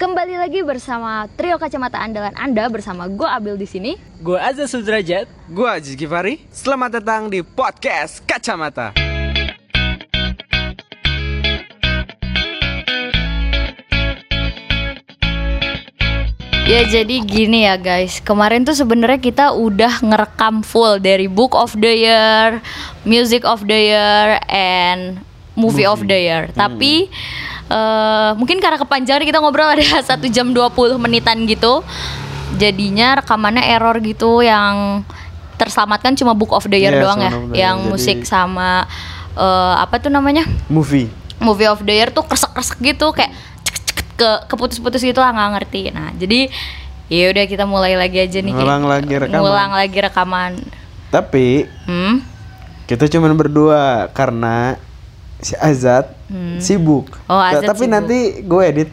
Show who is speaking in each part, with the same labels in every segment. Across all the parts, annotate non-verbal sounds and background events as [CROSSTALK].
Speaker 1: Kembali lagi bersama trio kacamata andalan Anda bersama gue Abil di sini.
Speaker 2: Gue Azza Sudrajat.
Speaker 3: Gue Aziz Gifari. Selamat datang di podcast Kacamata.
Speaker 1: Ya jadi gini ya guys, kemarin tuh sebenarnya kita udah ngerekam full dari Book of the Year, Music of the Year, and Movie, of the Year. Tapi eh, mungkin karena kepanjangan kita ngobrol ada [LAUGHS] satu jam 20 menitan gitu, jadinya rekamannya error gitu yang terselamatkan cuma Book of the Year
Speaker 3: Iya,
Speaker 1: doang ya, yang
Speaker 3: Year.
Speaker 1: musik
Speaker 3: Jadi-
Speaker 1: sama eh, apa tuh namanya?
Speaker 3: Movie.
Speaker 1: movie of the year tuh kresek-kresek gitu kayak ceket-ceket ke keputus-putus gitu lah nggak ngerti. Nah jadi ya udah kita mulai lagi aja nih.
Speaker 3: Ngulang lagi rekaman.
Speaker 1: Ngulang lagi rekaman.
Speaker 3: Tapi
Speaker 1: Hmm.
Speaker 3: kita cuma berdua karena si Azat sibuk.
Speaker 1: Oh, Azat
Speaker 3: tapi
Speaker 1: sibuk.
Speaker 3: nanti gue edit.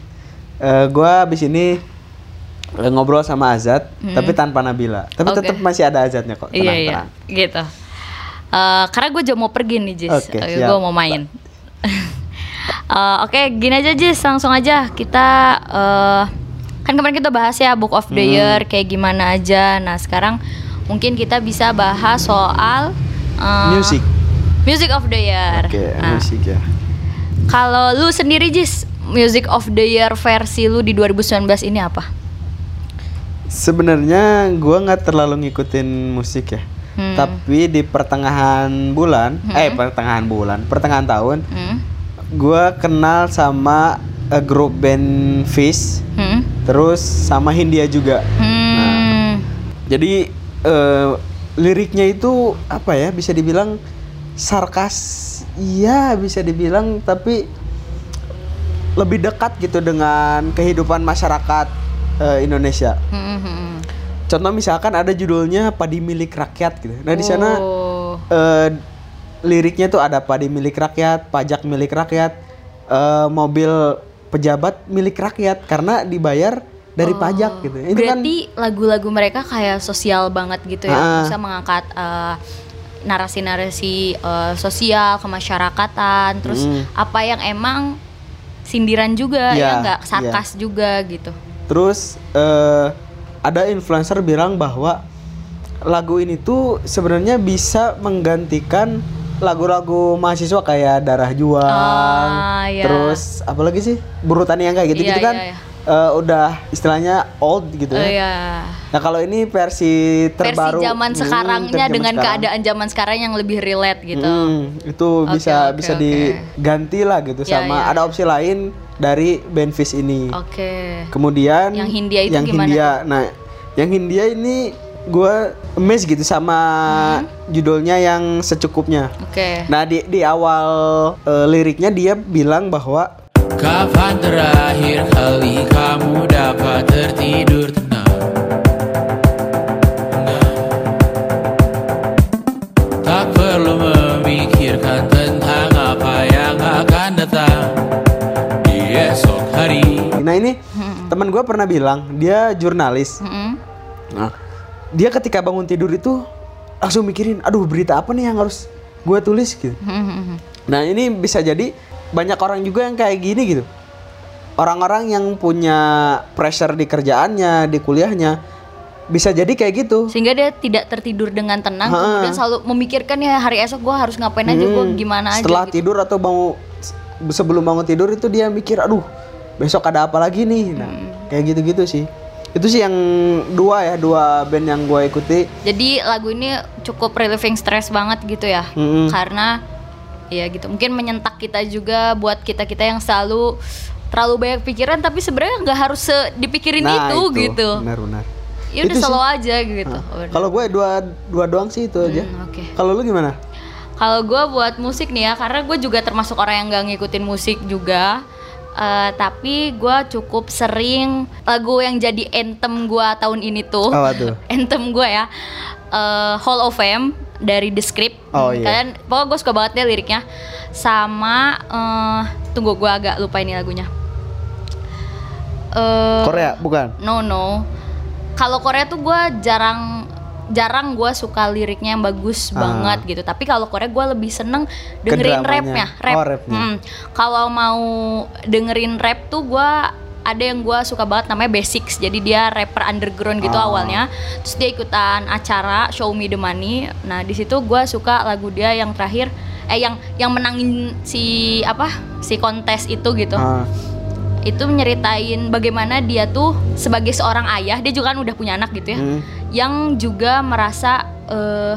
Speaker 3: Eh, gue abis ini eh, ngobrol sama Azat, tapi tanpa Nabila. Tapi
Speaker 1: Hmm. Oke.
Speaker 3: tetap masih ada Azatnya kok.
Speaker 1: Iya iya gitu. Eh, karena gue juga mau pergi nih Jis.
Speaker 3: Oke,
Speaker 1: Eh,
Speaker 3: siap.
Speaker 1: gue mau main. [LAUGHS] Eh, Oke gini aja Jis langsung aja kita eh, kan kemarin kita bahas ya Book of the
Speaker 3: Hmm.
Speaker 1: Year kayak gimana aja. Nah sekarang mungkin kita bisa bahas soal eh,
Speaker 3: Music.
Speaker 1: Music of the Year.
Speaker 3: Oke,
Speaker 1: Nah,
Speaker 3: musik ya.
Speaker 1: Kalau lu sendiri Jis, Music of the Year versi lu di 2019 ini apa?
Speaker 3: Sebenarnya gue nggak terlalu ngikutin musik ya.
Speaker 1: Hmm.
Speaker 3: Tapi di pertengahan bulan, eh pertengahan bulan, pertengahan tahun,
Speaker 1: Hmm?
Speaker 3: gue kenal sama eh, grup band Fish,
Speaker 1: Hmm?
Speaker 3: terus sama Hindia juga.
Speaker 1: Hmm.
Speaker 3: Jadi eh, liriknya itu apa ya? Bisa dibilang sarkas, iya bisa dibilang, tapi lebih dekat gitu dengan kehidupan masyarakat eh, Indonesia.
Speaker 1: Hmm, hmm.
Speaker 3: Contoh misalkan ada judulnya Padi Milik Rakyat gitu. Nah di sana
Speaker 1: Oh.
Speaker 3: eh, liriknya tuh ada padi milik rakyat, pajak milik rakyat, eh, mobil pejabat milik rakyat karena dibayar dari pajak gitu. Itu kan
Speaker 1: Berarti lagu-lagu mereka kayak sosial banget gitu ya,
Speaker 3: Ah.
Speaker 1: bisa mengangkat eh, narasi-narasi eh, sosial kemasyarakatan, terus
Speaker 3: Mm.
Speaker 1: apa yang emang sindiran juga
Speaker 3: Iya,
Speaker 1: ya nggak sarkas juga gitu.
Speaker 3: terus eh, ada influencer bilang bahwa lagu ini tuh sebenarnya bisa menggantikan lagu-lagu mahasiswa kayak Darah Juang,
Speaker 1: Ah, iya.
Speaker 3: terus apalagi sih Burutan yang kayak gitu-gitu
Speaker 1: Iya,
Speaker 3: kan
Speaker 1: iya, iya.
Speaker 3: Eh, udah istilahnya old gitu ya.
Speaker 1: iya.
Speaker 3: Nah kalau ini versi terbaru
Speaker 1: Versi zaman
Speaker 3: Hmm,
Speaker 1: sekarangnya
Speaker 3: versi zaman
Speaker 1: dengan
Speaker 3: sekarang.
Speaker 1: keadaan zaman sekarang yang lebih relate gitu.
Speaker 3: Hmm, itu bisa
Speaker 1: oke,
Speaker 3: bisa
Speaker 1: oke.
Speaker 3: diganti lah gitu
Speaker 1: Ya,
Speaker 3: sama
Speaker 1: ya.
Speaker 3: ada opsi lain dari Benfish ini.
Speaker 1: Oke.
Speaker 3: Kemudian
Speaker 1: Yang Hindia itu
Speaker 3: yang
Speaker 1: gimana
Speaker 3: Hindia. Nah, yang Hindia ini gue emes gitu sama judulnya yang secukupnya.
Speaker 1: Oke.
Speaker 3: Nah di di awal eh, liriknya dia bilang bahwa
Speaker 2: Kapan terakhir kali kamu dapat tertidur tenang? Tak perlu memikirkan tentang apa yang akan datang di esok hari.
Speaker 3: Nah ini teman gue pernah bilang dia jurnalis. Nah, dia ketika bangun tidur itu langsung mikirin, aduh berita apa nih yang harus gue tulis gitu. Nah ini bisa jadi banyak orang juga yang kayak gini gitu. Orang-orang yang punya pressure di kerjaannya, di kuliahnya, bisa jadi kayak gitu.
Speaker 1: Sehingga dia tidak tertidur dengan tenang,
Speaker 3: Ha.
Speaker 1: kemudian selalu memikirkan ya hari esok gue harus ngapain aja, gue
Speaker 3: Hmm,
Speaker 1: gimana aja.
Speaker 3: Setelah
Speaker 1: gitu.
Speaker 3: tidur atau mau sebelum bangun tidur itu dia mikir, aduh besok ada apa lagi nih. Nah
Speaker 1: Hmm.
Speaker 3: kayak gitu-gitu sih. Itu sih yang dua ya, dua band yang gue ikuti.
Speaker 1: Jadi lagu ini cukup relieving stress banget gitu ya,
Speaker 3: Mm-mm.
Speaker 1: karena ya gitu mungkin menyentak kita juga buat kita kita yang selalu terlalu banyak pikiran tapi sebenarnya nggak harus dipikirin
Speaker 3: Nah,
Speaker 1: itu, gitu.
Speaker 3: Benar-benar.
Speaker 1: Ya udah
Speaker 3: Itu
Speaker 1: selalu
Speaker 3: sih.
Speaker 1: aja gitu. Udah.
Speaker 3: Kalau gue dua dua doang sih itu aja.
Speaker 1: Hmm, Oke.
Speaker 3: Kalau lu gimana?
Speaker 1: Kalau gue buat musik nih ya, karena gue juga termasuk orang yang gak ngikutin musik juga. Eh, tapi gue cukup sering lagu yang jadi anthem gue tahun ini tuh.
Speaker 3: Tuh? [LAUGHS]
Speaker 1: anthem gue ya, eh, Hall of Fame dari The Script.
Speaker 3: Oh, iya.
Speaker 1: Kalian, pokoknya gue suka banget deh liriknya. Sama, eh, tunggu gue agak lupa ini lagunya. Eh,
Speaker 3: Korea bukan?
Speaker 1: No no. Kalau Korea tuh gue jarang jarang gue suka liriknya yang bagus
Speaker 3: Ah.
Speaker 1: banget gitu. Tapi kalau Korea gue lebih seneng dengerin rapnya, rap.
Speaker 3: Oh, rapnya.
Speaker 1: Hmm. Kalau mau dengerin rap tuh gue ada yang gue suka banget namanya Basics. Jadi dia rapper underground gitu
Speaker 3: Ah.
Speaker 1: awalnya. Terus dia ikutan acara Show Me the Money. Nah di situ gue suka lagu dia yang terakhir eh yang yang menangin si apa si kontes itu gitu
Speaker 3: Ah,
Speaker 1: itu menyeritain bagaimana dia tuh sebagai seorang ayah dia juga kan udah punya anak gitu ya
Speaker 3: hmm.
Speaker 1: yang juga merasa eh,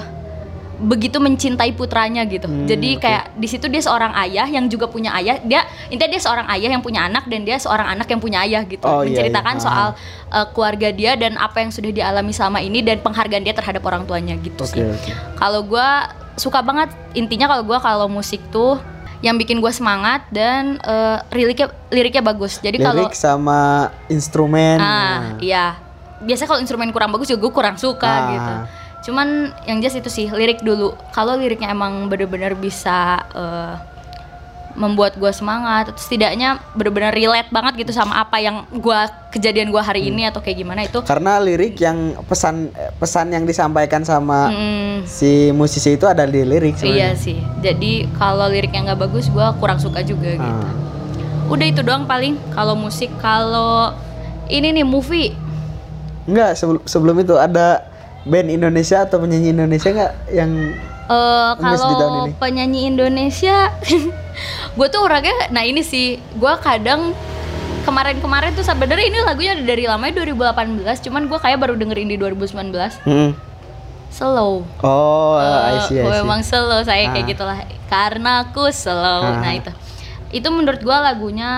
Speaker 1: begitu mencintai putranya gitu
Speaker 3: Hmm,
Speaker 1: jadi
Speaker 3: oke.
Speaker 1: kayak di situ dia seorang ayah yang juga punya ayah dia intinya dia seorang ayah yang punya anak dan dia seorang anak yang punya ayah gitu
Speaker 3: Oh, iya,
Speaker 1: menceritakan
Speaker 3: iya.
Speaker 1: soal eh, keluarga dia dan apa yang sudah dialami selama ini dan penghargaan dia terhadap orang tuanya gitu
Speaker 3: Oke
Speaker 1: sih
Speaker 3: oke.
Speaker 1: kalau gua suka banget intinya kalau gua kalau musik tuh yang bikin gue semangat dan eh, liriknya liriknya bagus jadi kalau
Speaker 3: Lirik sama instrumen.
Speaker 1: ah
Speaker 3: nah.
Speaker 1: iya biasanya kalau instrumen kurang bagus juga gue kurang suka
Speaker 3: Ah.
Speaker 1: gitu cuman yang jelas itu sih lirik dulu. Kalau liriknya emang bener-bener bisa eh, membuat gue semangat atau setidaknya bener-bener relate banget gitu sama apa yang gua kejadian gua hari
Speaker 3: Hmm.
Speaker 1: ini atau kayak gimana itu.
Speaker 3: Karena lirik yang pesan pesan yang disampaikan sama
Speaker 1: mm,
Speaker 3: si musisi itu ada di lirik
Speaker 1: iya
Speaker 3: sebenarnya.
Speaker 1: sih. Jadi kalau liriknya nggak bagus gua kurang suka juga gitu.
Speaker 3: Ah.
Speaker 1: udah itu doang paling. Kalau musik kalau ini nih movie.
Speaker 3: Enggak, sebelum sebelum itu ada band Indonesia atau penyanyi Indonesia enggak yang
Speaker 1: Eh
Speaker 3: tahun
Speaker 1: kalau
Speaker 3: ini.
Speaker 1: penyanyi Indonesia, [LAUGHS] gue tuh orangnya, nah ini sih, gue kadang kemarin-kemarin tuh sebenarnya ini lagunya udah dari lamanya 2018, cuman gue kayak baru dengerin di 2019.
Speaker 3: Hmm.
Speaker 1: Slow.
Speaker 3: Oh,
Speaker 1: Eh,
Speaker 3: I see, I see.
Speaker 1: emang slow saya kayak
Speaker 3: Ah.
Speaker 1: gitulah. Karena aku slow.
Speaker 3: Ah.
Speaker 1: Nah itu. Itu menurut gua lagunya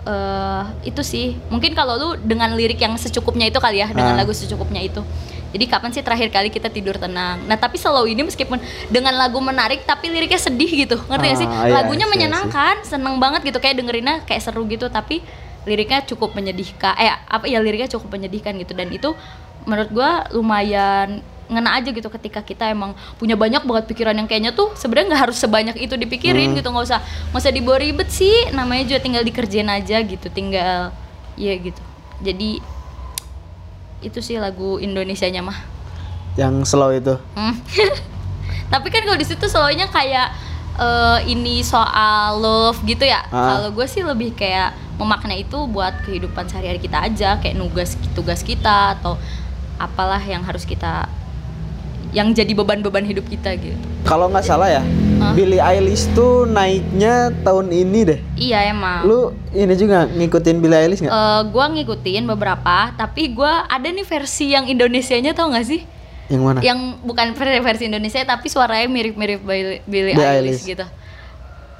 Speaker 1: eh itu sih. Mungkin kalau lu dengan lirik yang secukupnya itu kali ya, dengan
Speaker 3: Ah.
Speaker 1: lagu secukupnya itu. Jadi kapan sih terakhir kali kita tidur tenang? Nah tapi slow ini meskipun dengan lagu menarik tapi liriknya sedih gitu, ngerti gak sih?
Speaker 3: Ah, iya,
Speaker 1: Lagunya
Speaker 3: iya,
Speaker 1: menyenangkan, seneng banget gitu kayak dengerinnya kayak seru gitu, tapi liriknya cukup menyedihkan. Eh apa ya liriknya cukup menyedihkan gitu dan itu menurut gua lumayan ngena aja gitu ketika kita emang punya banyak banget pikiran yang kayaknya tuh sebenarnya nggak harus sebanyak itu dipikirin
Speaker 3: Hmm.
Speaker 1: gitu nggak usah nggak usah dibawa ribet sih namanya juga tinggal dikerjain aja gitu tinggal ya gitu jadi itu sih lagu Indonesianya mah
Speaker 3: yang slow itu.
Speaker 1: Hmm. [LAUGHS] Tapi kan kalau di situ soalnya kayak eh, ini soal love gitu ya.
Speaker 3: Ah.
Speaker 1: Kalau gue sih lebih kayak memakna itu buat kehidupan sehari-hari kita aja, kayak nugas tugas kita atau apalah yang harus kita yang jadi beban-beban hidup kita gitu.
Speaker 3: Kalau nggak salah ya,
Speaker 1: Hah?
Speaker 3: Billie Eilish tuh naiknya tahun ini deh.
Speaker 1: Iya emang.
Speaker 3: Lu ini juga ngikutin Billie Eilish nggak?
Speaker 1: Eh, gua ngikutin beberapa, tapi gua ada nih versi yang Indonesianya tau gak sih?
Speaker 3: yang mana?
Speaker 1: Yang bukan versi versi Indonesia tapi suaranya mirip-mirip Billie, Billie Eilish
Speaker 3: Eilish.
Speaker 1: gitu.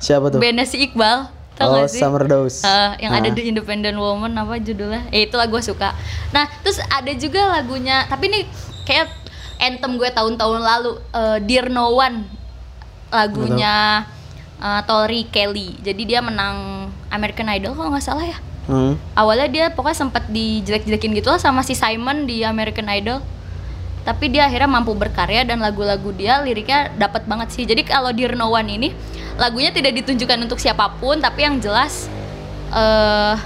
Speaker 3: Siapa tuh?
Speaker 1: Bandnya si Iqbal, tau
Speaker 3: oh,
Speaker 1: gak sih?
Speaker 3: Summer Dose.
Speaker 1: Eh, yang ada
Speaker 3: Ah.
Speaker 1: di Independent Woman apa judulnya? Eh itulah gue suka. Nah terus ada juga lagunya, tapi ini kayak anthem gue tahun-tahun lalu, eh, Dear No One, lagunya eh, Tori Kelly. Jadi dia menang American Idol kalau nggak salah ya.
Speaker 3: Hmm.
Speaker 1: Awalnya dia pokoknya sempat dijelek-jelekin gitu lah sama si Simon di American Idol. Tapi dia akhirnya mampu berkarya dan lagu-lagu dia liriknya dapat banget sih. Jadi kalau No One ini lagunya tidak ditunjukkan untuk siapa pun, tapi yang jelas eh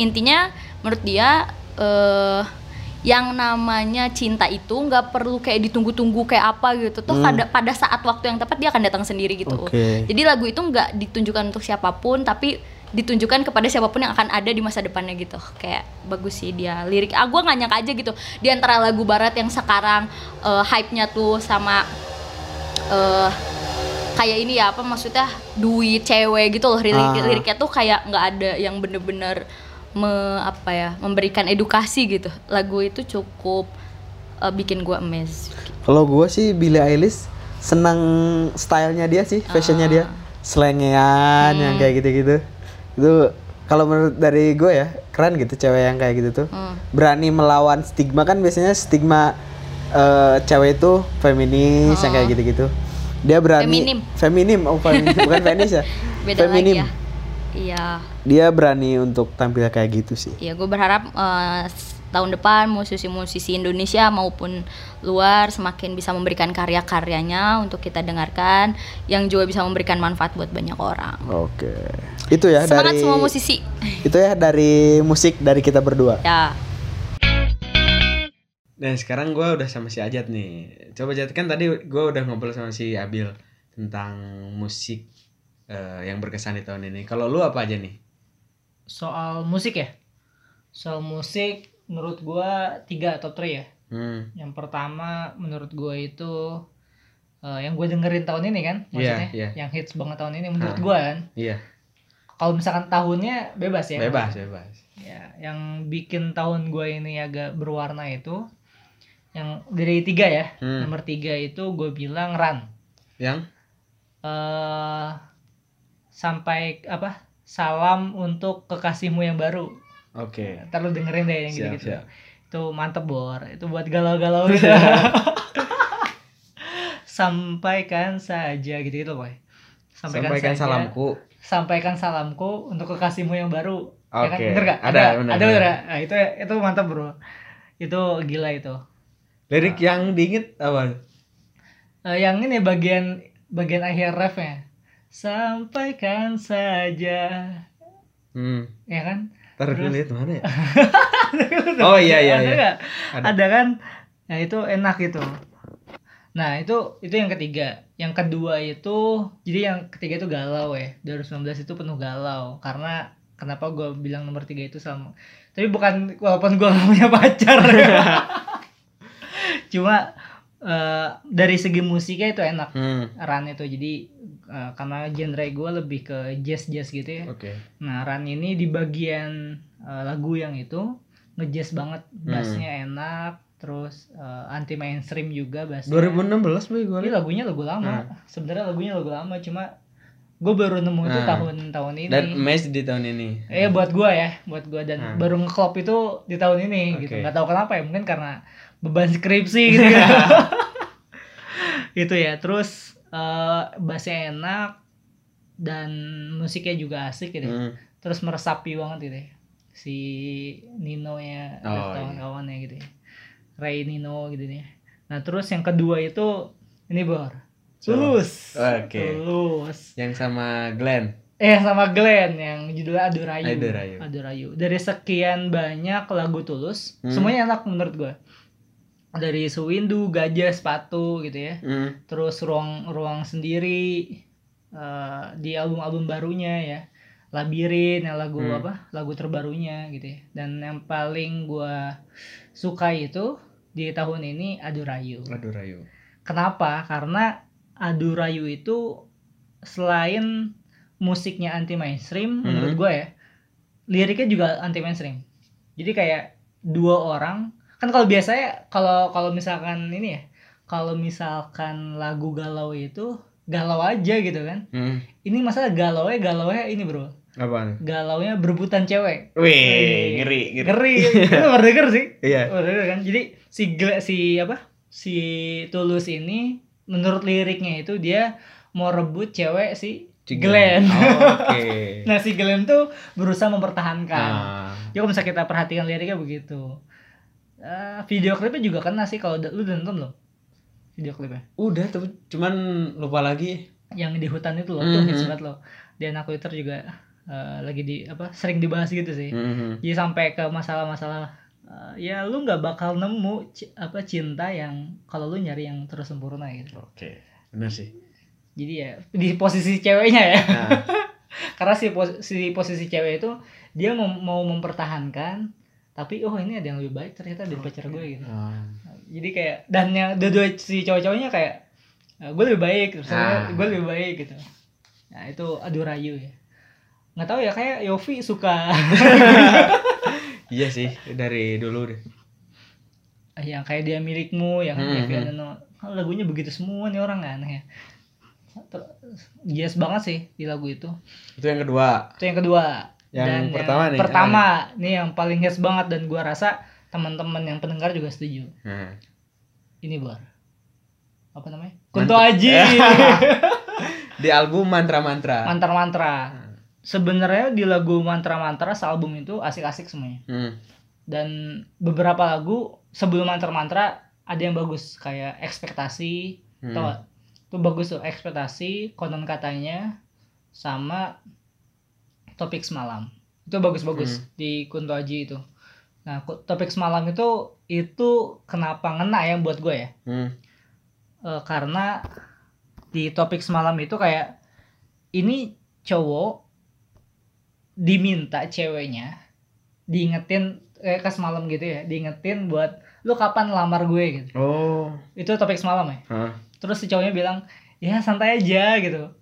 Speaker 1: intinya menurut dia eh yang namanya cinta itu nggak perlu kayak ditunggu-tunggu kayak apa gitu. Tuh pada pada saat waktu yang tepat dia akan datang sendiri gitu.
Speaker 3: Oke.
Speaker 1: jadi lagu itu nggak ditunjukkan untuk siapa pun tapi ditunjukkan kepada siapa pun yang akan ada di masa depannya gitu. Kayak bagus sih dia lirik. Ah gue nggak nyangka aja gitu. Di antara lagu barat yang sekarang eh, hype-nya tuh sama eh kayak ini ya apa maksudnya? Duit cewek gitu loh. Lirik
Speaker 3: Ah.
Speaker 1: liriknya tuh kayak nggak ada yang bener-bener me, apa ya memberikan edukasi gitu lagu itu cukup eh, bikin gue amazed
Speaker 3: Kalau gue sih Billie Eilish senang stylenya dia sih, fashionnya dia, selengean yang
Speaker 1: Hmm.
Speaker 3: kayak gitu-gitu. Itu kalau menurut dari gue ya keren gitu cewek yang kayak gitu tuh.
Speaker 1: Hmm.
Speaker 3: Berani melawan stigma kan biasanya stigma eh, cewek itu feminis yang kayak gitu-gitu. Dia berani
Speaker 1: Oh. Feminim.
Speaker 3: feminim, oh feminim, bukan [LAUGHS] feminis ya.
Speaker 1: beda
Speaker 3: feminim.
Speaker 1: lagi ya iya
Speaker 3: Dia berani untuk tampil kayak gitu sih.
Speaker 1: ya gue berharap s- tahun depan musisi-musisi Indonesia maupun luar semakin bisa memberikan karya-karyanya untuk kita dengarkan yang juga bisa memberikan manfaat buat banyak orang
Speaker 3: Oke. Itu ya
Speaker 1: semangat
Speaker 3: dari
Speaker 1: semua musisi
Speaker 3: Itu ya dari musik dari kita berdua.
Speaker 1: ya
Speaker 4: Nah sekarang gue udah sama si Ajat nih Coba Jat kan tadi gue udah ngobrol sama si Abil Tentang musik eh, yang berkesan di tahun ini Kalau lu apa aja nih?
Speaker 5: soal musik ya soal musik menurut gua tiga atau three ya
Speaker 4: Hmm.
Speaker 5: yang pertama menurut gua itu eh, yang gue dengerin tahun ini kan maksudnya
Speaker 4: iya.
Speaker 5: yang hits banget tahun ini menurut
Speaker 4: Ah.
Speaker 5: gua kan
Speaker 4: Iya.
Speaker 5: kalau misalkan tahunnya bebas ya
Speaker 4: Bebas, bebas.
Speaker 5: ya yang bikin tahun gue ini agak berwarna itu yang dari tiga ya
Speaker 4: Hmm.
Speaker 5: nomor tiga itu gue bilang run
Speaker 4: Yang
Speaker 5: eh sampai apa salam untuk kekasihmu yang baru
Speaker 4: oke.
Speaker 5: ntar lu dengerin deh yang
Speaker 4: Siap,
Speaker 5: gitu-gitu
Speaker 4: siap.
Speaker 5: itu mantep bor itu buat galau-galau [LAUGHS] gitu sampaikan saja gitu gitu boy
Speaker 4: Sampaikan
Speaker 5: saja.
Speaker 4: salamku.
Speaker 5: sampaikan salamku untuk kekasihmu yang baru ya kan? Bener gak?
Speaker 4: Ada, bener,
Speaker 5: ada
Speaker 4: bener.
Speaker 5: bener. Nah, itu itu mantap bro itu gila itu
Speaker 4: Lirik yang diinget apa?
Speaker 5: Eh, yang ini bagian bagian akhir refnya sampaikan saja
Speaker 4: Hmm.
Speaker 5: ya kan
Speaker 4: Ntar
Speaker 5: Terus-
Speaker 4: lihat mana ya? [LAUGHS] oh iya iya
Speaker 5: ada
Speaker 4: iya. Ada.
Speaker 5: ada kan nah itu enak itu nah itu itu yang ketiga yang kedua itu jadi yang ketiga itu galau ya 2019 itu penuh galau karena kenapa gue bilang nomor tiga itu sama tapi bukan walaupun gue [LAUGHS] gak punya pacar [LAUGHS] cuma eh, dari segi musiknya itu enak
Speaker 4: Hmm.
Speaker 5: Run itu jadi eh, karena genre gue lebih ke jazz jazz gitu ya
Speaker 4: Oke.
Speaker 5: Nah, Run ini di bagian eh, lagu yang itu ngejazz banget, bassnya enak, terus eh, anti mainstream juga bassnya.
Speaker 4: 2016 boy gue
Speaker 5: Ini
Speaker 4: liat.
Speaker 5: lagunya lagu lama. Sebenarnya lagunya lagu lama, cuma gue baru nemu itu tahun-tahun ini.
Speaker 4: Dan Mes di tahun ini.
Speaker 5: Eh buat gua ya, buat gua dan
Speaker 4: Hmm.
Speaker 5: baru ngeklop itu di tahun ini gitu.
Speaker 4: Oke.
Speaker 5: Nggak tahu kenapa ya, mungkin karena beban skripsi gitu. [LAUGHS] itu ya. Terus eh bassnya enak dan musiknya juga asik gitu. ya
Speaker 4: Hmm.
Speaker 5: terus meresapi banget gitu ya si Nino ya dan
Speaker 4: Oh,
Speaker 5: kawan-kawannya gitu ya Ray Nino gitu nih nah terus yang kedua itu ini bor
Speaker 4: So,
Speaker 5: tulus
Speaker 4: oke.
Speaker 5: tulus
Speaker 4: Yang sama Glenn.
Speaker 5: eh sama Glenn yang judulnya Adurayu
Speaker 4: Adurayu.
Speaker 5: Adurayu dari sekian banyak lagu tulus
Speaker 4: Hmm.
Speaker 5: semuanya enak menurut gua dari Sewindu gajah sepatu gitu ya
Speaker 4: Hmm.
Speaker 5: terus ruang ruang sendiri eh, di album-album barunya ya labirin yang lagu
Speaker 4: Hmm.
Speaker 5: apa lagu terbarunya gitu ya dan yang paling gua suka itu di tahun ini Adu Rayu
Speaker 4: Aduh Rayu.
Speaker 5: kenapa karena Adu Rayu itu selain musiknya anti mainstream
Speaker 4: Hmm.
Speaker 5: menurut gua ya liriknya juga anti mainstream jadi kayak dua orang kan kalau biasanya kalau kalau misalkan ini ya kalau misalkan lagu galau itu galau aja gitu kan
Speaker 4: Hmm.
Speaker 5: ini masalah galau galau ini bro
Speaker 4: Apaan?
Speaker 5: galaunya berebutan cewek
Speaker 4: Wih, ngeri, ngeri.
Speaker 5: ngeri [LAUGHS] itu baru denger sih
Speaker 4: Iya.
Speaker 5: baru denger kan jadi si Gle- si apa si tulus ini menurut liriknya itu dia mau rebut cewek si Glenn
Speaker 4: Oh, Oke. [LAUGHS]
Speaker 5: nah si Glenn tuh berusaha mempertahankan
Speaker 4: Ah.
Speaker 5: jadi kalau misalnya kita perhatikan liriknya begitu Eh, video klipnya juga kena sih kalau lu udah nonton belum video klipnya
Speaker 4: Udah, tapi cuman lupa lagi.
Speaker 5: yang di hutan itu loh tuh
Speaker 4: Mhm.
Speaker 5: hits banget loh di anak Twitter juga eh, lagi di apa sering dibahas gitu sih
Speaker 4: Hmm.
Speaker 5: jadi sampai ke masalah-masalah eh, ya lu nggak bakal nemu apa cinta yang kalau lu nyari yang terus sempurna gitu
Speaker 4: Oke, benar sih.
Speaker 5: jadi ya di posisi ceweknya ya
Speaker 4: Nah, [LAUGHS]
Speaker 5: karena si, pos- si posisi cewek itu dia mau, mau mempertahankan tapi oh ini ada yang lebih baik ternyata dari pacar gue gitu
Speaker 4: oh.
Speaker 5: jadi kayak dan yang dua-dua si cowok-cowoknya kayak "Eh, gue lebih baik terus
Speaker 4: Ah.
Speaker 5: gue lebih baik gitu nah itu adu rayu ya nggak tahu ya kayak Yofi suka [LAUGHS]
Speaker 4: iya sih, dari dulu deh.
Speaker 5: yang kayak dia milikmu yang
Speaker 4: Hmm,
Speaker 5: Kevin
Speaker 4: hmm.
Speaker 5: Oh, lagunya begitu semua nih orang aneh ya yes banget sih di lagu itu
Speaker 4: Itu yang kedua.
Speaker 5: itu yang kedua
Speaker 4: Yang pertama nih,
Speaker 5: pertama nih yang paling hits banget dan gua rasa teman-teman yang pendengar juga setuju
Speaker 4: Nah.
Speaker 5: ini bar apa namanya Kunto. Aji [LAUGHS]
Speaker 4: Di album mantra-mantra.
Speaker 5: mantra-mantra sebenarnya di lagu mantra-mantra sealbum itu asik-asik semuanya
Speaker 4: Hmm.
Speaker 5: dan beberapa lagu sebelum mantra-mantra ada yang bagus kayak ekspektasi
Speaker 4: Hmm.
Speaker 5: tau gak? itu bagus tuh ekspektasi konon katanya sama topik semalam. Itu bagus-bagus di Kunto Aji itu. Nah topik semalam itu itu kenapa ngena ya buat gue ya?
Speaker 4: Hmm.
Speaker 5: Eh, karena di topik semalam itu kayak ini cowok diminta ceweknya diingetin kayak ke semalam gitu ya diingetin buat lu kapan lamar gue? gitu.
Speaker 4: Oh.
Speaker 5: itu topik semalam ya.
Speaker 4: Hah.
Speaker 5: terus si cowoknya bilang ya santai aja gitu.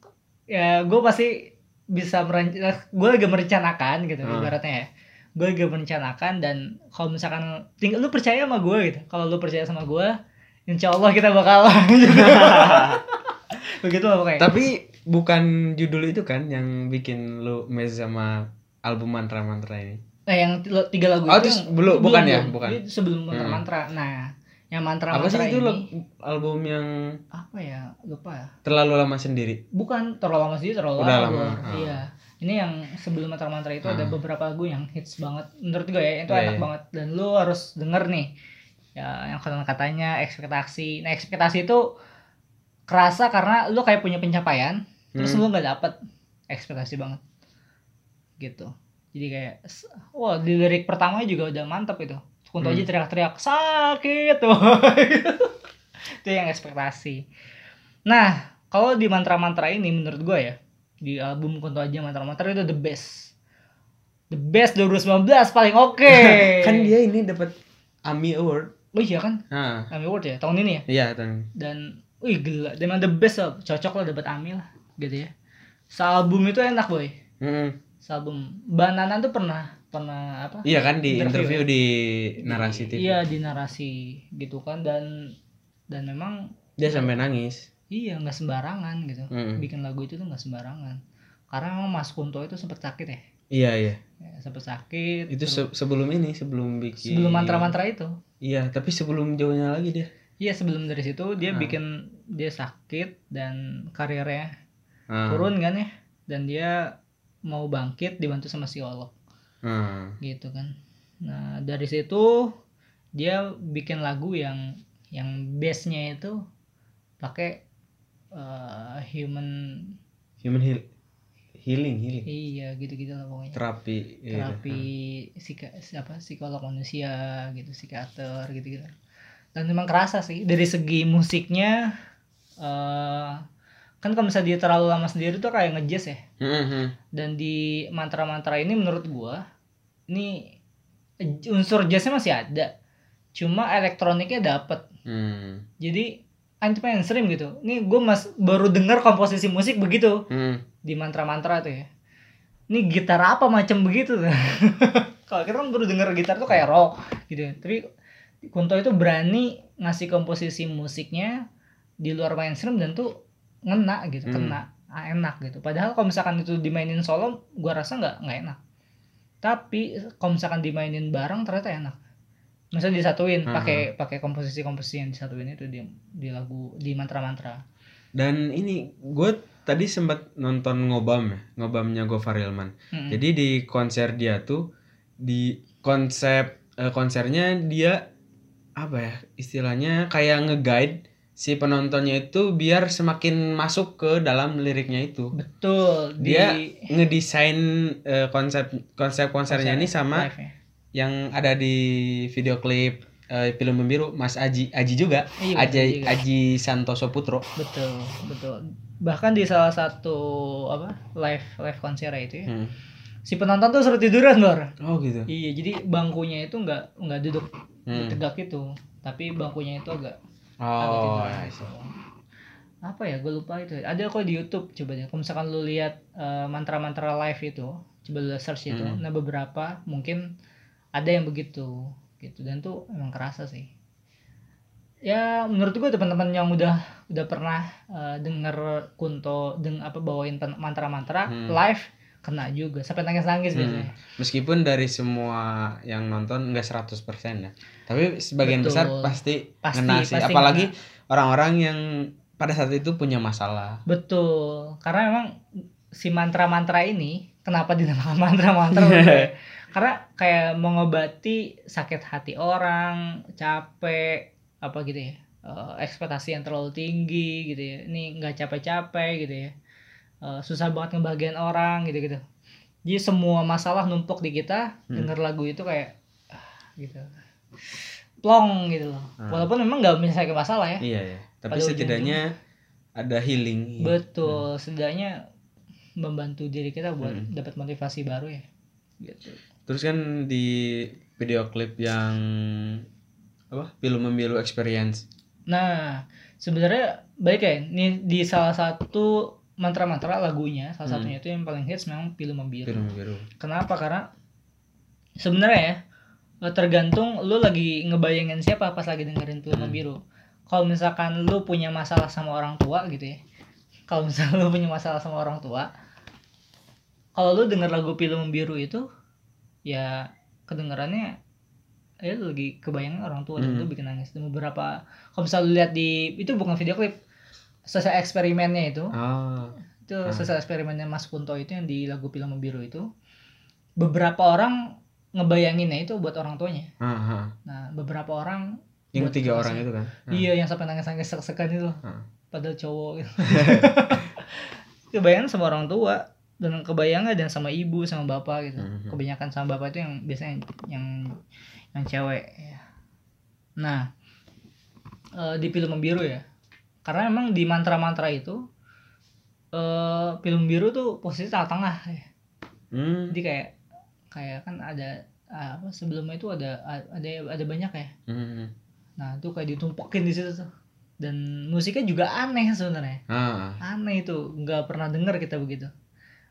Speaker 5: Ya gue pasti bisa merencanakan gue lagi merencanakan gitu
Speaker 4: Hmm.
Speaker 5: ibaratnya ya gue lagi merencanakan dan kalau misalkan tinggal lu percaya sama gue gitu kalau lu percaya sama gue insya Allah kita bakal [LAUGHS] [LAUGHS] begitu lah pokoknya
Speaker 4: Tapi bukan judul itu kan yang bikin lu mes sama album mantra-mantra ini.
Speaker 5: nah yang ti- tiga lagu
Speaker 4: Oh,
Speaker 5: itu yang-
Speaker 4: belum- bukan ya? Bukan.
Speaker 5: Itu sebelum mantra
Speaker 4: Hmm.
Speaker 5: mantra nah yang mantra
Speaker 4: Apa sih itu
Speaker 5: ini.
Speaker 4: lo- album yang
Speaker 5: apa ya? Lupa. Ya
Speaker 4: terlalu lama sendiri?
Speaker 5: bukan terlalu lama sih terlalu
Speaker 4: Udah
Speaker 5: lama,
Speaker 4: ah.
Speaker 5: iya. Ini yang sebelum mantra mantra itu ada
Speaker 4: Ah.
Speaker 5: beberapa lagu yang hits banget. Menurut gue ya itu
Speaker 4: Iya,
Speaker 5: enak
Speaker 4: iya.
Speaker 5: banget. Dan lu harus denger nih ya yang kata katanya ekspektasi. Nah ekspektasi itu kerasa karena lu kayak punya pencapaian terus
Speaker 4: Hmm.
Speaker 5: lu nggak dapet ekspektasi banget. Gitu. Jadi kayak wah di lirik pertamanya juga udah mantep itu Kunto aja
Speaker 4: Hmm.
Speaker 5: teriak-teriak sakit tuh [LAUGHS] itu yang ekspektasi. Nah kalau di mantra-mantra ini menurut gue ya di album Kunto aja mantra-mantra itu the best. The best 2019 paling oke. [LAUGHS]
Speaker 4: Kan dia ini dapat AMI Award.
Speaker 5: oh iya kan?
Speaker 4: Nah,
Speaker 5: Grammy Award ya? Tahun ini ya?
Speaker 4: Iya Tan.
Speaker 5: dan wih gila. Dia emang the best lah cocok lah dapat Ami lah gitu ya. Sealbum itu enak boy
Speaker 4: Mm-mm.
Speaker 5: sealbum. Banana tuh pernah pernah apa
Speaker 4: Iya kan di
Speaker 5: Interview
Speaker 4: interview, di narasi TV.
Speaker 5: iya di narasi gitu kan dan dan memang
Speaker 4: Dia sampai nangis.
Speaker 5: iya nggak sembarangan gitu
Speaker 4: Mm.
Speaker 5: bikin lagu itu tuh nggak sembarangan karena memang Mas Kunto itu sempat sakit ya,
Speaker 4: Iya iya.
Speaker 5: ya sempat sakit
Speaker 4: Itu se- sebelum ini sebelum bikin.
Speaker 5: sebelum mantra-mantra itu
Speaker 4: Iya, tapi sebelum jauhnya lagi dia.
Speaker 5: iya sebelum dari situ dia
Speaker 4: Hmm.
Speaker 5: bikin dia sakit dan karirnya
Speaker 4: Ah.
Speaker 5: turun kan ya dan dia mau bangkit dibantu sama psikolog
Speaker 4: Ah.
Speaker 5: gitu kan nah dari situ dia bikin lagu yang yang base-nya itu pakai eh, human
Speaker 4: Human heal healing healing.
Speaker 5: iya gitu-gitu lah pokoknya
Speaker 4: Terapi. gitu.
Speaker 5: terapi psika, apa psikolog manusia gitu psikiater gitu-gitu dan memang kerasa sih dari segi musiknya eh kan kalau misalnya dia terlalu lama sendiri tuh kayak ngejazz ya.
Speaker 4: Mm-mm.
Speaker 5: dan di mantra-mantra ini menurut gua ini unsur jazznya masih ada. Cuma elektroniknya dapet.
Speaker 4: Hmm.
Speaker 5: jadi anti mainstream gitu. Ini gua mas baru dengar komposisi musik begitu.
Speaker 4: Hmm.
Speaker 5: di mantra-mantra tuh ya. Ini gitar apa macam begitu tuh. [LAUGHS] Kalau kita kan baru denger gitar tuh kayak rock gitu. Tapi Kunto itu berani ngasih komposisi musiknya di luar mainstream dan tuh ngena gitu
Speaker 4: Hmm.
Speaker 5: kena ah, enak gitu padahal kalau misalkan itu dimainin solo gua rasa nggak nggak enak tapi kalau misalkan dimainin bareng ternyata enak misalnya disatuin
Speaker 4: Hmm.
Speaker 5: pakai pakai komposisi komposisi yang disatuin itu di di lagu di mantra mantra
Speaker 4: Dan ini gue tadi sempat nonton ngobam ya, ngobamnya Gofar Hilman.
Speaker 5: Hmm.
Speaker 4: Jadi di konser dia tuh di konsep eh, konsernya dia apa ya istilahnya kayak nge-guide si penontonnya itu biar semakin masuk ke dalam liriknya itu.
Speaker 5: betul
Speaker 4: Dia
Speaker 5: di
Speaker 4: ngedesain eh, konsep konsep konsernya ini sama
Speaker 5: live-nya.
Speaker 4: yang ada di video klip eh, film membiru Mas Aji Aji juga
Speaker 5: Iya, Aji
Speaker 4: Aji
Speaker 5: juga.
Speaker 4: Aji Santoso Putro.
Speaker 5: betul betul bahkan di salah satu apa live live konser itu ya
Speaker 4: Hmm.
Speaker 5: si penonton tuh suruh tiduran bor
Speaker 4: Oh gitu.
Speaker 5: iya jadi bangkunya itu nggak nggak duduk
Speaker 4: Hmm.
Speaker 5: tegak itu tapi bangkunya itu agak
Speaker 4: Oh,
Speaker 5: tiduran
Speaker 4: I see.
Speaker 5: apa ya gue lupa itu ada kok di YouTube coba deh kalau misalkan lu lihat eh, mantra-mantra live itu coba lu search itu
Speaker 4: Hmm.
Speaker 5: nah beberapa mungkin ada yang begitu gitu dan tuh emang kerasa sih ya menurut gue teman-teman yang udah udah pernah eh, denger Kunto deng apa bawain mantra-mantra
Speaker 4: Hmm.
Speaker 5: live kena juga sampai nangis-nangis
Speaker 4: Hmm.
Speaker 5: biasanya
Speaker 4: Meskipun dari semua yang nonton enggak 100% ya. Tapi sebagian
Speaker 5: Betul.
Speaker 4: besar pasti,
Speaker 5: Pasti-
Speaker 4: ngena sih.
Speaker 5: pasti
Speaker 4: Apalagi orang-orang yang pada saat itu punya masalah.
Speaker 5: betul karena memang si mantra-mantra ini kenapa dinamakan [LAUGHS] mantra-mantra [LAUGHS] karena kayak mengobati sakit hati orang capek apa gitu ya eh, ekspektasi yang terlalu tinggi gitu ya ini nggak capek-capek gitu ya Eh, susah banget ngebagian orang gitu gitu jadi semua masalah numpuk di kita
Speaker 4: Hmm.
Speaker 5: denger lagu itu kayak ah, gitu plong gitu loh
Speaker 4: Hmm.
Speaker 5: walaupun memang nggak menyelesaikan masalah ya
Speaker 4: Iya ya. Tapi
Speaker 5: Pada
Speaker 4: setidaknya ada healing.
Speaker 5: Betul, setidaknya membantu diri kita buat
Speaker 4: Hmm.
Speaker 5: dapat motivasi baru ya. gitu
Speaker 4: Terus kan di video klip yang apa? Film Membiru Experience.
Speaker 5: Nah, sebenarnya baik ya. Ini di salah satu mantra-mantra lagunya, salah
Speaker 4: Hmm.
Speaker 5: satunya itu yang paling hits memang film membiru.
Speaker 4: Film Membiru.
Speaker 5: Kenapa? Karena sebenarnya ya eh, tergantung lu lagi ngebayangin siapa pas lagi dengerin film
Speaker 4: Hmm.
Speaker 5: membiru. Kalau misalkan lu punya masalah sama orang tua gitu ya. Kalau misalkan lu punya masalah sama orang tua, kalau lu denger lagu film membiru itu ya kedengarannya ya lu lagi kebayangin orang tua dan
Speaker 4: Hmm.
Speaker 5: lu bikin nangis. Dan beberapa kalau misalnya lu lihat di itu bukan video klip, selesai eksperimennya itu
Speaker 4: Ah.
Speaker 5: itu selesai eksperimennya Mas Kunto itu yang di lagu film membiru itu beberapa orang ngebayanginnya itu buat orang tuanya
Speaker 4: Ah, ah.
Speaker 5: nah beberapa orang
Speaker 4: Yang
Speaker 5: buat
Speaker 4: tiga orang itu kan. Ah.
Speaker 5: iya yang sampai nangis nangis sek-sekan itu
Speaker 4: Ah.
Speaker 5: padahal cowok gitu [LAUGHS] kebayangan sama orang tua dan kebayangnya dan sama ibu sama bapak gitu
Speaker 4: Mhm.
Speaker 5: kebanyakan sama bapak itu yang biasanya yang yang cewek ya. nah eh, di film membiru ya karena memang di mantra-mantra itu eh film biru tuh posisi tengah-tengah ya.
Speaker 4: Hmm.
Speaker 5: jadi kayak kayak kan ada apa sebelumnya itu ada ada ada banyak ya
Speaker 4: Hmm.
Speaker 5: nah itu kayak ditumpukin di situ tuh dan musiknya juga aneh sebenarnya
Speaker 4: Ah.
Speaker 5: aneh itu nggak pernah dengar kita begitu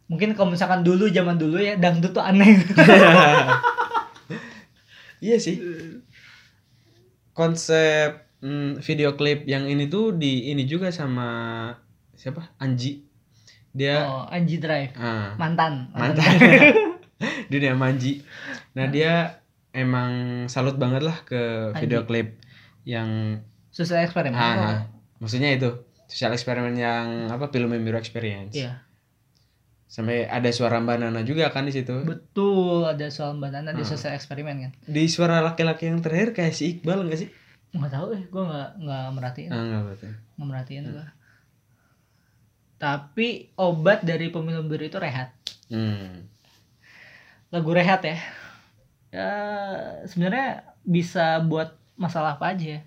Speaker 5: mungkin kalau misalkan dulu zaman dulu ya dangdut tuh aneh [LAUGHS] [LAUGHS]
Speaker 4: Iya sih. Konsep mm, video klip yang ini tuh di ini juga sama siapa? Anji. Dia
Speaker 5: oh Anji Drive
Speaker 4: ah,
Speaker 5: mantan
Speaker 4: mantan. [LAUGHS] [LAUGHS] dia nama Anji. Nah, dia emang salut banget lah ke
Speaker 5: Anji.
Speaker 4: video klip yang
Speaker 5: sosial eksperimen
Speaker 4: ah,
Speaker 5: Oh,
Speaker 4: ah. maksudnya itu sosial eksperimen yang apa film Membiru Experience.
Speaker 5: iya
Speaker 4: Sampai ada suara Mbak Nana juga kan di situ.
Speaker 5: betul ada soal mbak Nana di
Speaker 4: Hmm.
Speaker 5: sosial eksperimen kan
Speaker 4: Di suara laki-laki yang terakhir kayak si Iqbal enggak sih?
Speaker 5: Nggak tahu eh gue nggak nggak merhatiin.
Speaker 4: Ah, betul.
Speaker 5: nggak merhatiin gua. Tapi obat dari pemilu biru itu rehat.
Speaker 4: Hmm.
Speaker 5: lagu rehat ya. Ya sebenarnya bisa buat masalah apa aja ya.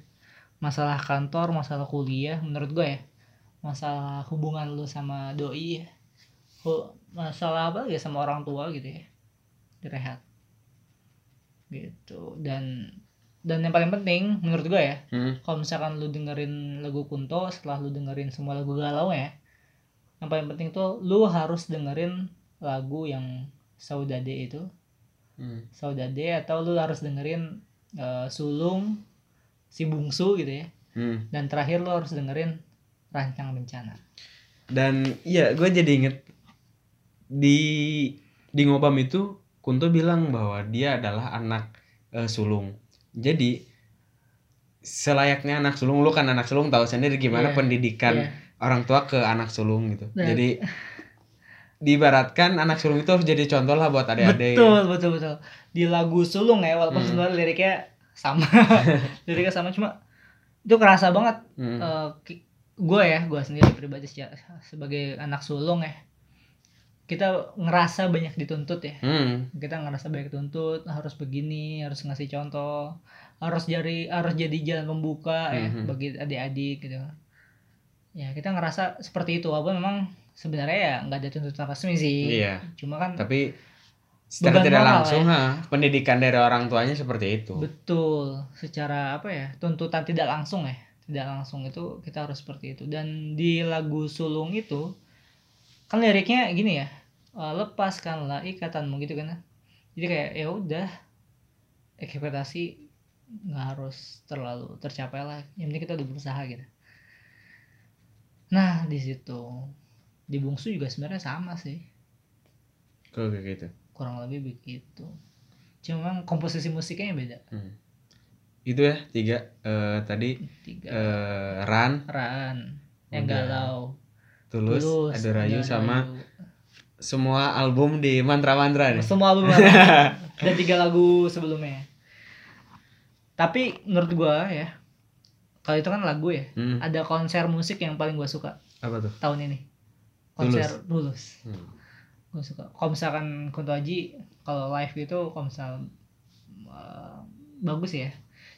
Speaker 5: Masalah kantor masalah kuliah menurut gue ya. Masalah hubungan lu sama doi ya. Masalah apa ya sama orang tua gitu ya. Direhat gitu. Dan dan yang paling penting menurut gue ya
Speaker 4: Hmm.
Speaker 5: kalau misalkan lu dengerin lagu Kunto setelah lu dengerin semua lagu galau ya yang paling penting tuh lu harus dengerin lagu yang Saudade itu
Speaker 4: Hmm.
Speaker 5: Saudade atau lu harus dengerin eh, Sulung si bungsu gitu ya
Speaker 4: Hmm.
Speaker 5: dan terakhir lu harus dengerin Rancang Bencana
Speaker 4: Dan iya, gue jadi inget di di ngobam itu Kunto bilang bahwa dia adalah anak eh, sulung. Jadi selayaknya anak sulung, lu kan anak sulung tahu sendiri gimana
Speaker 5: Iya,
Speaker 4: pendidikan
Speaker 5: iya.
Speaker 4: orang tua ke anak sulung gitu.
Speaker 5: Dan-
Speaker 4: Jadi diibaratkan anak sulung itu harus jadi contoh lah buat adik-adik.
Speaker 5: betul betul betul di lagu Sulung ya walaupun
Speaker 4: Hmm.
Speaker 5: sebenarnya liriknya sama [LAUGHS] liriknya sama cuma itu kerasa banget
Speaker 4: Hmm.
Speaker 5: gue ya gue sendiri pribadi sebagai anak sulung ya kita ngerasa banyak dituntut ya
Speaker 4: Hmm.
Speaker 5: kita ngerasa banyak dituntut harus begini harus ngasih contoh harus jadi harus jadi jalan pembuka ya
Speaker 4: Mhm.
Speaker 5: bagi adik-adik gitu ya kita ngerasa seperti itu walaupun memang sebenarnya ya nggak ada tuntutan resmi sih
Speaker 4: Iya.
Speaker 5: cuma kan
Speaker 4: Tapi secara tidak langsung
Speaker 5: ya.
Speaker 4: ha, pendidikan dari orang tuanya seperti itu.
Speaker 5: Betul, secara apa ya? Tuntutan tidak langsung ya. Tidak langsung itu kita harus seperti itu. Dan di lagu Sulung itu kan liriknya gini ya. Eh, lepaskanlah ikatanmu gitu kan. Jadi kayak ya udah ekspektasi nggak harus terlalu tercapai lah. Yang penting kita udah berusaha gitu. Nah, di situ di bungsu juga sebenarnya sama sih.
Speaker 4: Kalau kayak gitu.
Speaker 5: Kurang lebih begitu. Cuma komposisi musiknya yang beda.
Speaker 4: Hmm. Itu ya tiga eh, tadi
Speaker 5: Tiga.
Speaker 4: eh, Ran,
Speaker 5: Ran yang galau
Speaker 4: Tulus,
Speaker 5: Tulus,
Speaker 4: ada Rayu sama
Speaker 5: Rayu.
Speaker 4: Semua album di mantra-mantra nih.
Speaker 5: semua album Ran. [LAUGHS] dan tiga lagu sebelumnya tapi menurut gua ya kalau itu kan lagu ya
Speaker 4: Hmm,
Speaker 5: ada konser musik yang paling gua suka
Speaker 4: apa tuh?
Speaker 5: tahun ini konser Tulus,
Speaker 4: Hmm.
Speaker 5: gua suka kalau misalkan Kunto Aji kalau live gitu kalau misal eh, bagus ya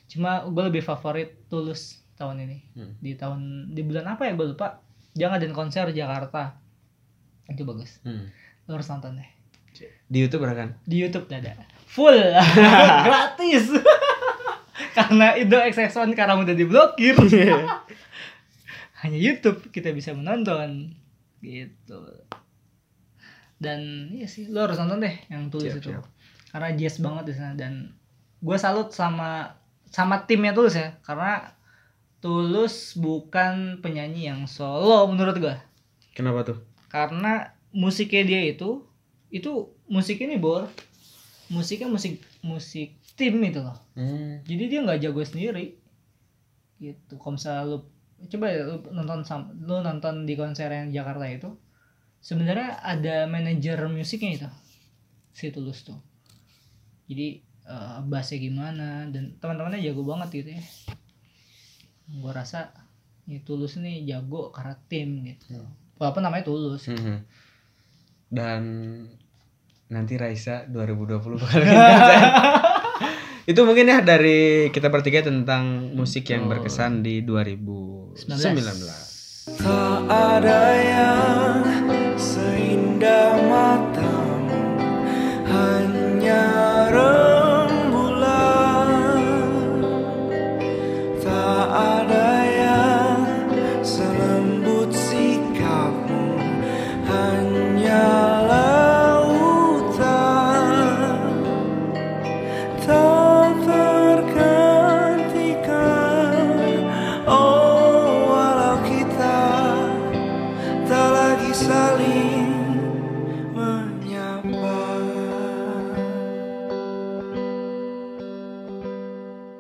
Speaker 5: cuma gue lebih favorit Tulus tahun ini
Speaker 4: Hmm.
Speaker 5: di tahun di bulan apa ya gue lupa dia ngadain konser Jakarta itu bagus.
Speaker 4: Hmm.
Speaker 5: lo harus nonton deh.
Speaker 4: Di YouTube ada kan?
Speaker 5: di YouTube ada. Full. [LAUGHS] Gratis. [LAUGHS] Karena Indo XX1 karena udah diblokir. [LAUGHS] Hanya YouTube kita bisa menonton. Gitu. Dan iya sih lo harus nonton deh yang tulis
Speaker 4: Siap,
Speaker 5: itu.
Speaker 4: siap.
Speaker 5: karena jazz banget di sana. Dan gue salut sama sama timnya tulus ya. Karena tulus bukan penyanyi yang solo menurut gue
Speaker 4: Kenapa tuh?
Speaker 5: Karena musiknya dia itu itu musik ini bor. Musiknya musik musik tim itu loh.
Speaker 4: Hmm.
Speaker 5: jadi dia nggak jago sendiri. Gitu. Kalau misalnya lu coba ya lu nonton sam, lu nonton di konser yang Jakarta itu sebenarnya ada manajer musiknya itu si Tulus tuh. Jadi eh, bassnya gimana dan teman-temannya jago banget gitu ya. Gua rasa ini Tulus ini jago karena tim gitu walaupun namanya Tulus
Speaker 4: Mhm. Dan nanti Raisa 2020 bakal. [LAUGHS] Itu mungkin ya dari kita bertiga tentang musik yang berkesan di 2019.
Speaker 6: Tak ada yang seindah matamu Hanya